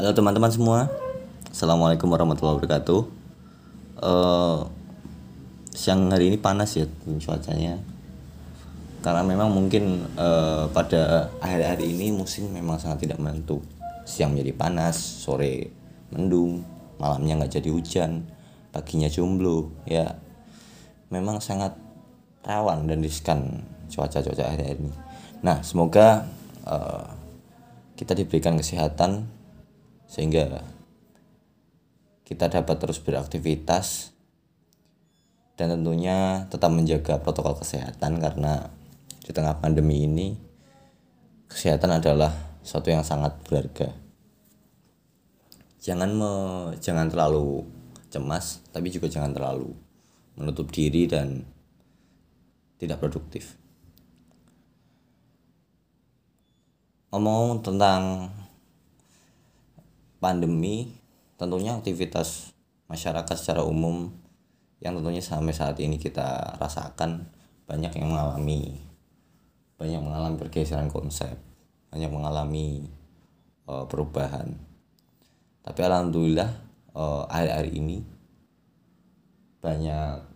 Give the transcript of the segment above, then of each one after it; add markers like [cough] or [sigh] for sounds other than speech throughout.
Halo teman-teman semua, assalamualaikum warahmatullahi wabarakatuh. Uh, siang hari ini panas ya cuacanya, karena memang mungkin uh, pada akhir hari ini musim memang sangat tidak menentu. Siang menjadi panas, sore mendung, malamnya nggak jadi hujan, paginya jomblo, ya memang sangat rawan dan riskan cuaca-cuaca akhir-akhir ini. Nah, semoga uh, kita diberikan kesehatan sehingga kita dapat terus beraktivitas dan tentunya tetap menjaga protokol kesehatan karena di tengah pandemi ini kesehatan adalah sesuatu yang sangat berharga. Jangan me, jangan terlalu cemas, tapi juga jangan terlalu menutup diri dan tidak produktif. Ngomong tentang pandemi tentunya aktivitas masyarakat secara umum yang tentunya sampai saat ini kita rasakan banyak yang mengalami banyak mengalami pergeseran konsep banyak mengalami uh, perubahan. Tapi alhamdulillah uh, akhir-akhir ini banyak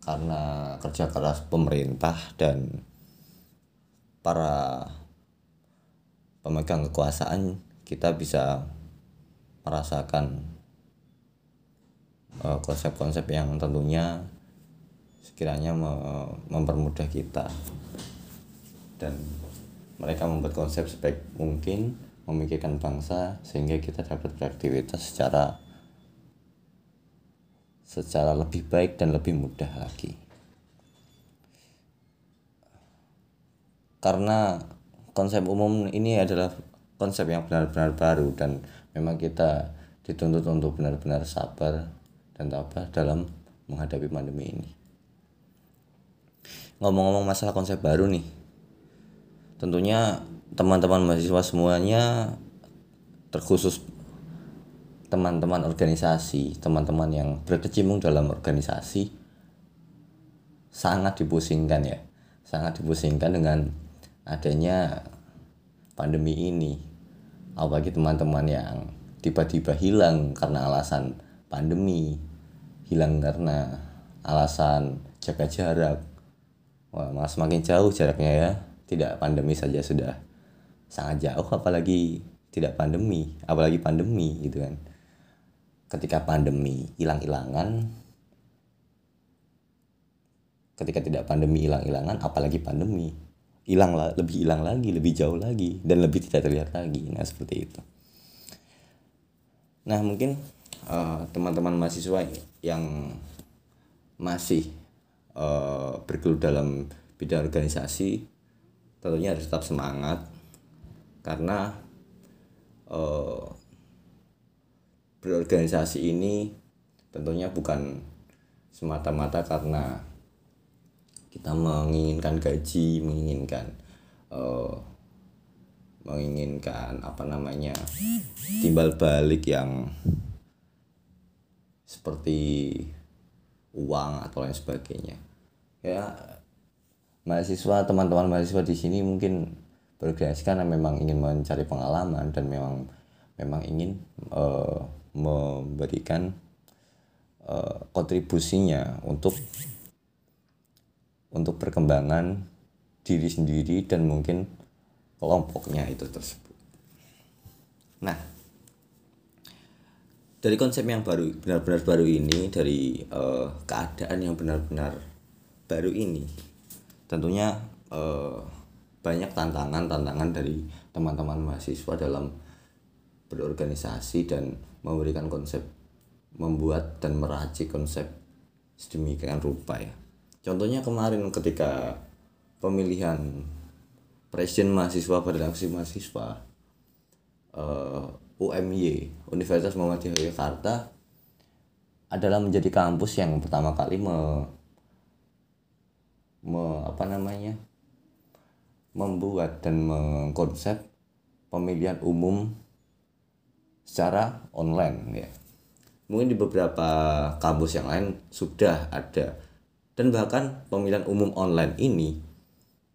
karena kerja keras pemerintah dan para pemegang kekuasaan kita bisa merasakan eh, konsep-konsep uh, yang tentunya sekiranya me mempermudah kita. Dan mereka membuat konsep sebaik mungkin memikirkan bangsa sehingga kita dapat beraktivitas secara secara lebih baik dan lebih mudah lagi. Karena konsep umum ini adalah konsep yang benar-benar baru dan memang kita dituntut untuk benar-benar sabar dan tabah dalam menghadapi pandemi ini. Ngomong-ngomong masalah konsep baru nih, tentunya teman-teman mahasiswa semuanya terkhusus teman-teman organisasi, teman-teman yang berkecimpung dalam organisasi sangat dipusingkan ya, sangat dipusingkan dengan adanya pandemi ini apalagi teman-teman yang tiba-tiba hilang karena alasan pandemi hilang karena alasan jaga jarak. Wah malah semakin jauh jaraknya ya. Tidak pandemi saja sudah sangat jauh apalagi tidak pandemi apalagi pandemi gitu kan. Ketika pandemi hilang-hilangan ketika tidak pandemi hilang-hilangan apalagi pandemi hilang lah lebih hilang lagi lebih jauh lagi dan lebih tidak terlihat lagi. Nah seperti itu. Nah mungkin uh, teman-teman mahasiswa yang masih uh, bergelut dalam bidang organisasi tentunya harus tetap semangat. Karena uh, berorganisasi ini tentunya bukan semata-mata karena kita menginginkan gaji menginginkan uh, menginginkan apa namanya timbal balik yang seperti uang atau lain sebagainya. Ya mahasiswa teman-teman mahasiswa di sini mungkin berorganisasi karena memang ingin mencari pengalaman dan memang memang ingin uh, memberikan uh, kontribusinya untuk untuk perkembangan diri sendiri dan mungkin kelompoknya itu tersebut. Nah, dari konsep yang baru benar-benar baru ini dari uh, keadaan yang benar-benar baru ini, tentunya uh, banyak tantangan-tantangan dari teman-teman mahasiswa dalam berorganisasi dan memberikan konsep membuat dan meracik konsep sedemikian rupa ya Contohnya kemarin ketika pemilihan presiden mahasiswa pada aksi mahasiswa uh, eh, UMY Universitas Muhammadiyah Yogyakarta adalah menjadi kampus yang pertama kali me, me apa namanya membuat dan mengkonsep pemilihan umum secara online ya. Mungkin di beberapa kampus yang lain sudah ada dan bahkan pemilihan umum online ini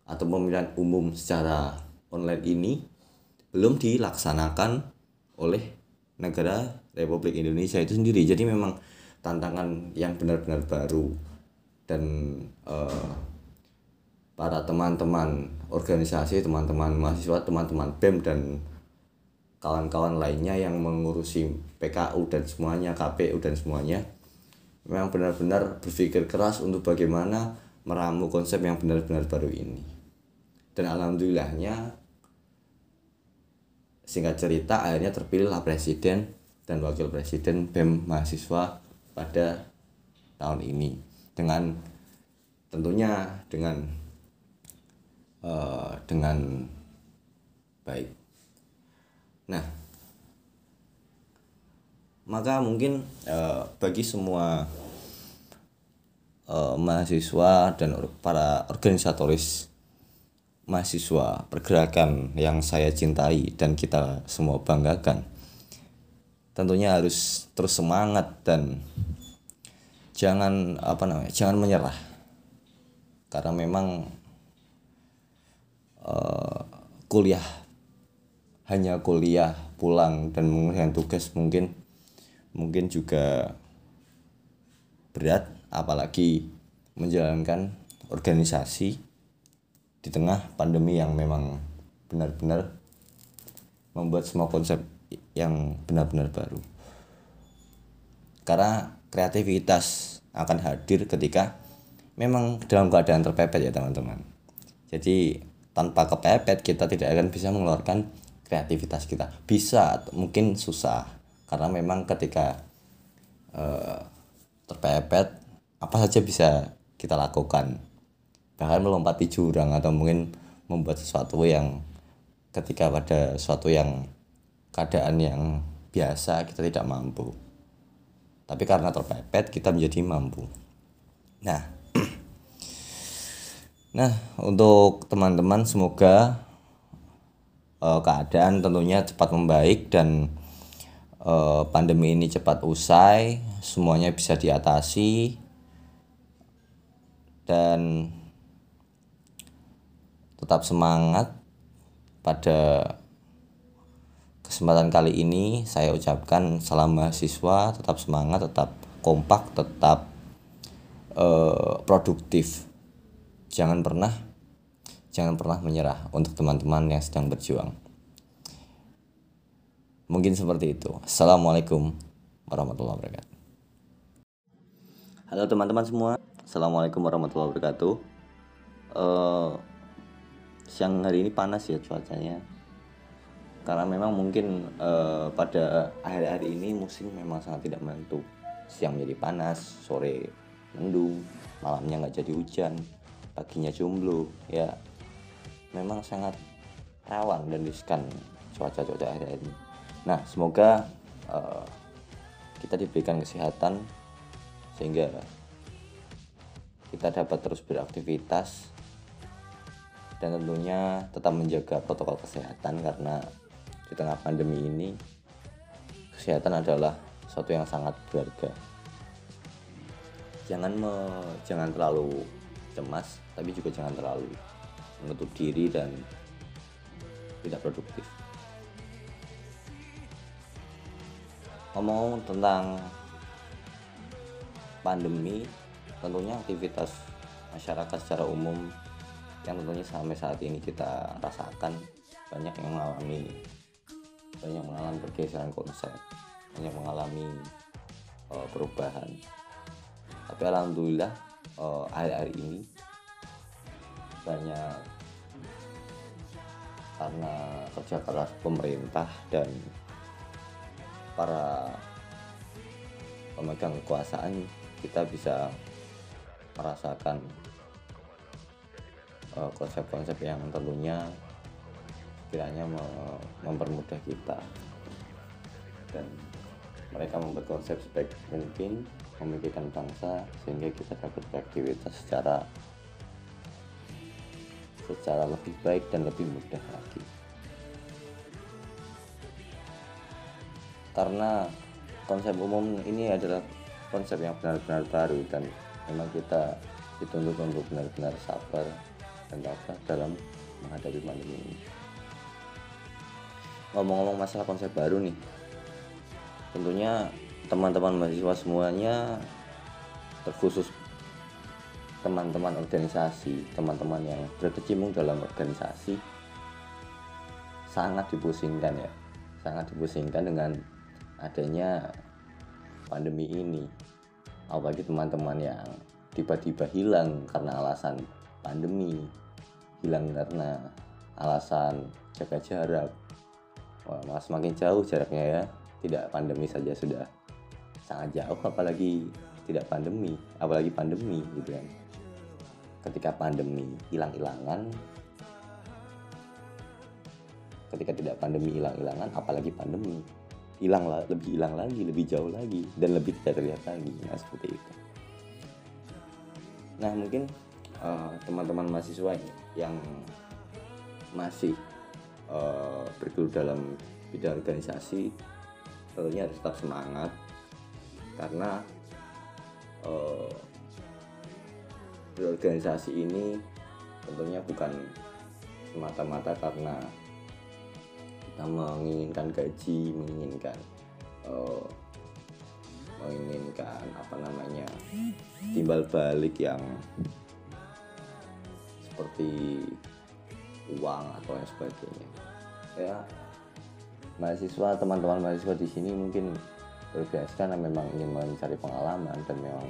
atau pemilihan umum secara online ini belum dilaksanakan oleh negara Republik Indonesia itu sendiri. Jadi memang tantangan yang benar-benar baru dan uh, para teman-teman organisasi teman-teman mahasiswa teman-teman BEM dan kawan-kawan lainnya yang mengurusi PKU dan semuanya KPU dan semuanya memang benar-benar berpikir keras untuk bagaimana meramu konsep yang benar-benar baru ini. Dan alhamdulillahnya singkat cerita akhirnya terpilihlah presiden dan wakil presiden BEM mahasiswa pada tahun ini. Dengan tentunya dengan uh, dengan baik. Nah maka mungkin uh, bagi semua uh, mahasiswa dan para organisatoris mahasiswa pergerakan yang saya cintai dan kita semua banggakan tentunya harus terus semangat dan jangan apa namanya jangan menyerah. Karena memang uh, kuliah hanya kuliah pulang dan mengerjakan tugas mungkin mungkin juga berat apalagi menjalankan organisasi di tengah pandemi yang memang benar-benar membuat semua konsep yang benar-benar baru. Karena kreativitas akan hadir ketika memang dalam keadaan terpepet ya teman-teman. Jadi tanpa kepepet kita tidak akan bisa mengeluarkan kreativitas kita. Bisa mungkin susah karena memang ketika uh, terpepet apa saja bisa kita lakukan. Bahkan melompati jurang atau mungkin membuat sesuatu yang ketika pada suatu yang keadaan yang biasa kita tidak mampu. Tapi karena terpepet kita menjadi mampu. Nah [clears throat] nah untuk teman-teman semoga uh, keadaan tentunya cepat membaik dan Eh, pandemi ini cepat usai, semuanya bisa diatasi dan tetap semangat. Pada kesempatan kali ini saya ucapkan salam mahasiswa tetap semangat tetap kompak tetap uh, produktif. Jangan pernah jangan pernah menyerah untuk teman-teman yang sedang berjuang Mungkin seperti itu. Assalamualaikum warahmatullahi wabarakatuh. Halo teman-teman semua. Assalamualaikum warahmatullahi wabarakatuh. Uh, siang hari ini panas ya cuacanya. Karena memang mungkin uh, pada akhir hari ini musim memang sangat tidak menentu. Siang menjadi panas, sore mendung, malamnya nggak jadi hujan, paginya jomblo. Ya, memang sangat rawan dan riskan cuaca-cuaca akhir-akhir ini Nah, semoga uh, kita diberikan kesehatan sehingga kita dapat terus beraktivitas dan tentunya tetap menjaga protokol kesehatan karena di tengah pandemi ini kesehatan adalah sesuatu yang sangat berharga. Jangan me, jangan terlalu cemas, tapi juga jangan terlalu menutup diri dan tidak produktif. Ngomong tentang pandemi tentunya aktivitas masyarakat secara umum yang tentunya sampai saat ini kita rasakan banyak yang mengalami banyak mengalami pergeseran konsep banyak mengalami uh, perubahan. Tapi alhamdulillah uh, hari-hari ini banyak karena kerja keras pemerintah dan para pemegang kekuasaan kita bisa merasakan eh, konsep-konsep uh, yang tentunya kiranya mempermudah kita dan mereka membuat konsep sebaik mungkin memikirkan bangsa sehingga kita dapat beraktivitas secara secara lebih baik dan lebih mudah lagi. Karena konsep umum ini adalah konsep yang benar-benar baru dan memang kita dituntut untuk benar-benar sabar dan tabah dalam menghadapi pandemi ini. ngomong-ngomong masalah konsep baru nih tentunya teman-teman mahasiswa semuanya terkhusus teman-teman organisasi teman-teman yang berkecimpung dalam organisasi sangat dipusingkan ya sangat dipusingkan dengan adanya pandemi ini. Apalagi teman-teman yang tiba-tiba hilang karena alasan pandemi. Hilang karena alasan jaga jarak. Wah, malah semakin jauh jaraknya ya. Tidak pandemi saja sudah sangat jauh apalagi tidak pandemi apalagi pandemi gitu kan. Ketika pandemi hilang-hilangan ketika tidak pandemi hilang-hilangan apalagi pandemi hilang lebih hilang lagi lebih jauh lagi dan lebih tidak terlihat lagi. Nah seperti itu. Nah mungkin eh, teman-teman mahasiswa yang masih uh, bergelut dalam bidang organisasi tentunya harus tetap semangat. Karena uh, berorganisasi ini tentunya bukan semata-mata karena kita menginginkan gaji menginginkan uh, menginginkan apa namanya timbal balik yang seperti uang atau yang sebagainya. Ya mahasiswa teman-teman mahasiswa di sini mungkin berorganisasi karena memang ingin mencari pengalaman dan memang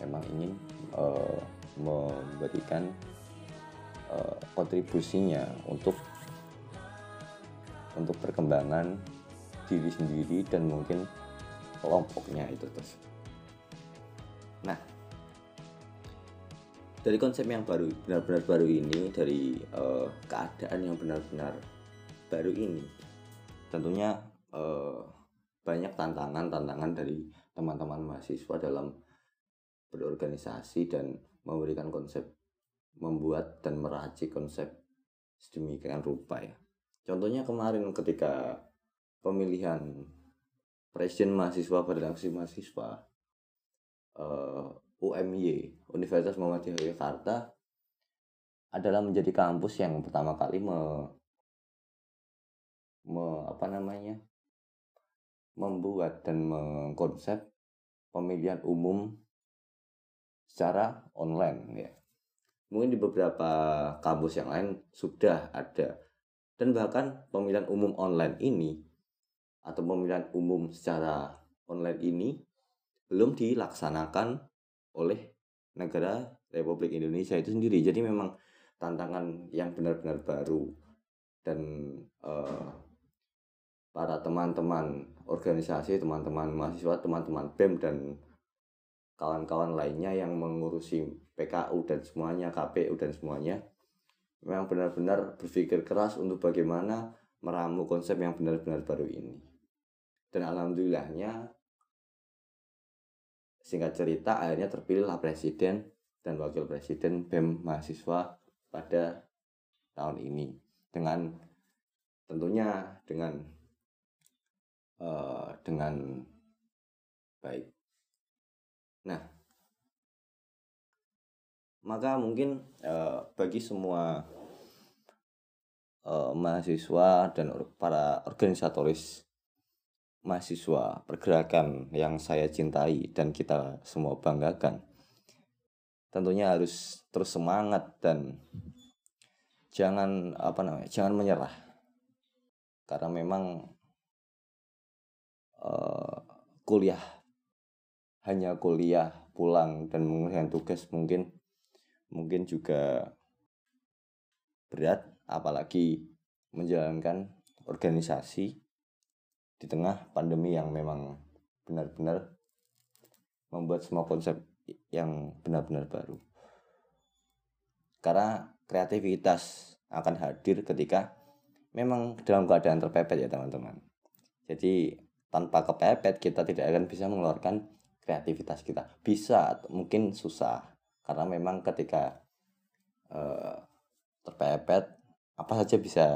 memang ingin uh, memberikan uh, kontribusinya untuk untuk perkembangan diri sendiri dan mungkin kelompoknya itu terus. Nah, dari konsep yang baru benar-benar baru ini dari uh, keadaan yang benar-benar baru ini tentunya uh, banyak tantangan-tantangan dari teman-teman mahasiswa dalam berorganisasi dan memberikan konsep membuat dan meracik konsep sedemikian rupa ya contohnya kemarin ketika pemilihan presiden mahasiswa pada aksi mahasiswa uh, UMY Universitas Muhammadiyah Yogyakarta adalah menjadi kampus yang pertama kali me, me apa namanya membuat dan mengkonsep pemilihan umum secara online ya. Mungkin di beberapa kampus yang lain sudah ada dan bahkan pemilihan umum online ini atau pemilihan umum secara online ini belum dilaksanakan oleh negara Republik Indonesia itu sendiri. Jadi memang tantangan yang benar-benar baru dan uh, para teman-teman organisasi, teman-teman mahasiswa, teman-teman BEM dan kawan-kawan lainnya yang mengurusi PKU dan semuanya, KPU dan semuanya memang benar-benar berpikir keras untuk bagaimana meramu konsep yang benar-benar baru ini. Dan alhamdulillahnya Singkat cerita, akhirnya terpilihlah presiden dan wakil presiden BEM mahasiswa pada tahun ini dengan tentunya dengan uh, dengan baik. Nah, maka mungkin uh, bagi semua uh, mahasiswa dan para organisatoris mahasiswa pergerakan yang saya cintai dan kita semua banggakan tentunya harus terus semangat dan jangan apa namanya jangan menyerah. Karena memang uh, kuliah hanya kuliah pulang dan mengerjakan tugas mungkin mungkin juga berat apalagi menjalankan organisasi di tengah pandemi yang memang benar-benar membuat semua konsep yang benar-benar baru. Karena kreativitas akan hadir ketika memang dalam keadaan terpepet ya teman-teman. Jadi tanpa kepepet kita tidak akan bisa mengeluarkan kreativitas kita. Bisa, mungkin susah karena memang ketika uh, terpepet apa saja bisa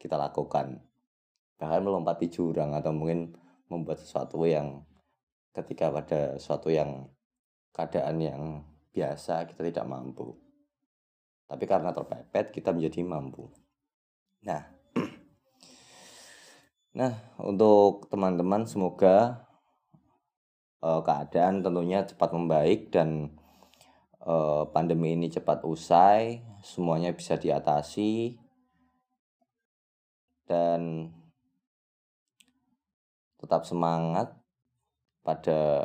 kita lakukan. Bahkan melompati jurang atau mungkin membuat sesuatu yang ketika pada suatu yang keadaan yang biasa kita tidak mampu. Tapi karena terpepet kita menjadi mampu. Nah [clears throat] Nah, untuk teman-teman semoga uh, keadaan tentunya cepat membaik dan uh, pandemi ini cepat usai, semuanya bisa diatasi dan tetap semangat. Pada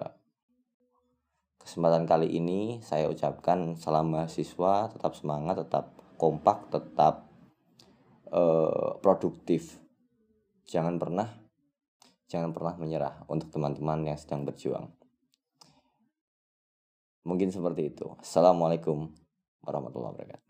kesempatan kali ini saya ucapkan salam mahasiswa tetap semangat tetap kompak tetap uh, produktif. Jangan pernah jangan pernah menyerah untuk teman-teman yang sedang berjuang mungkin seperti itu. Assalamualaikum warahmatullahi wabarakatuh